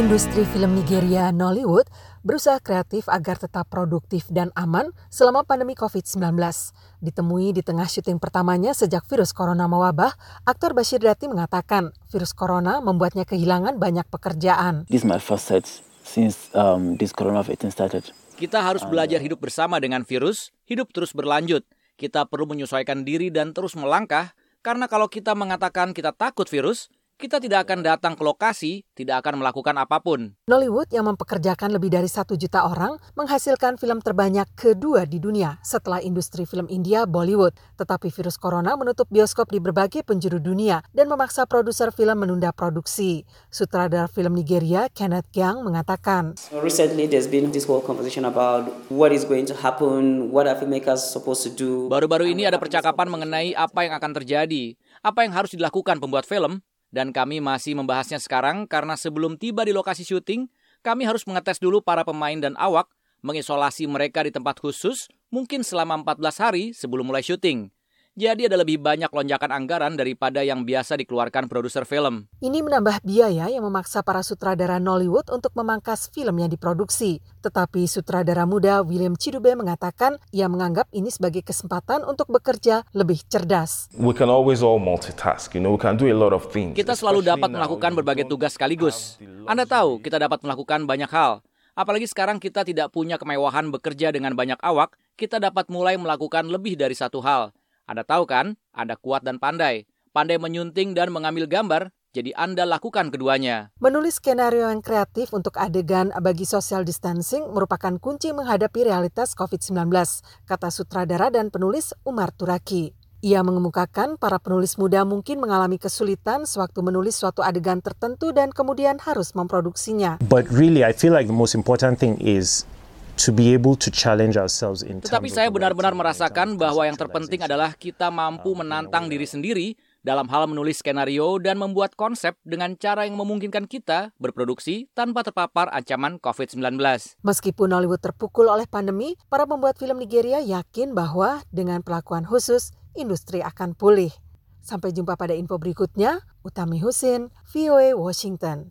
Industri film Nigeria Nollywood berusaha kreatif agar tetap produktif dan aman selama pandemi COVID-19. Ditemui di tengah syuting pertamanya sejak virus corona mewabah, aktor Bashir Dati mengatakan virus corona membuatnya kehilangan banyak pekerjaan. This is my first set since um, this coronavirus started. Kita harus belajar hidup bersama dengan virus, hidup terus berlanjut. Kita perlu menyesuaikan diri dan terus melangkah, karena kalau kita mengatakan kita takut virus, kita tidak akan datang ke lokasi, tidak akan melakukan apa pun. Nollywood yang mempekerjakan lebih dari satu juta orang menghasilkan film terbanyak kedua di dunia setelah industri film India Bollywood. Tetapi virus corona menutup bioskop di berbagai penjuru dunia dan memaksa produser film menunda produksi. Sutradara film Nigeria Kenneth Gang mengatakan, Recently there's been this whole conversation about what is going to happen, what are filmmakers supposed to do. Baru-baru ini ada percakapan mengenai apa yang akan terjadi, apa yang harus dilakukan pembuat film, dan kami masih membahasnya sekarang karena sebelum tiba di lokasi syuting, kami harus mengetes dulu para pemain dan awak, mengisolasi mereka di tempat khusus mungkin selama 14 hari sebelum mulai syuting. Jadi ada lebih banyak lonjakan anggaran daripada yang biasa dikeluarkan produser film. Ini menambah biaya yang memaksa para sutradara Nollywood untuk memangkas film yang diproduksi. Tetapi sutradara muda William Chidube mengatakan ia menganggap ini sebagai kesempatan untuk bekerja lebih cerdas. We can always all multitask, you know, we can do a lot of things. Kita selalu dapat melakukan berbagai tugas sekaligus. Anda tahu, kita dapat melakukan banyak hal. Apalagi sekarang kita tidak punya kemewahan bekerja dengan banyak awak, kita dapat mulai melakukan lebih dari satu hal. Anda tahu kan, Anda kuat dan pandai. Pandai menyunting dan mengambil gambar, jadi Anda lakukan keduanya. Menulis skenario yang kreatif untuk adegan bagi social distancing merupakan kunci menghadapi realitas COVID-19, kata sutradara dan penulis Umar Turaki. Ia mengemukakan para penulis muda mungkin mengalami kesulitan sewaktu menulis suatu adegan tertentu dan kemudian harus memproduksinya. But really, I feel like the most important thing is to be able to challenge ourselves in Tetapi saya benar-benar merasakan bahwa yang terpenting adalah kita mampu menantang diri sendiri dalam hal menulis skenario dan membuat konsep dengan cara yang memungkinkan kita berproduksi tanpa terpapar ancaman COVID-19. Meskipun Hollywood terpukul oleh pandemi, para pembuat film Nigeria yakin bahwa dengan perlakuan khusus, industri akan pulih. Sampai jumpa pada info berikutnya. Utami Husin, VOA Washington.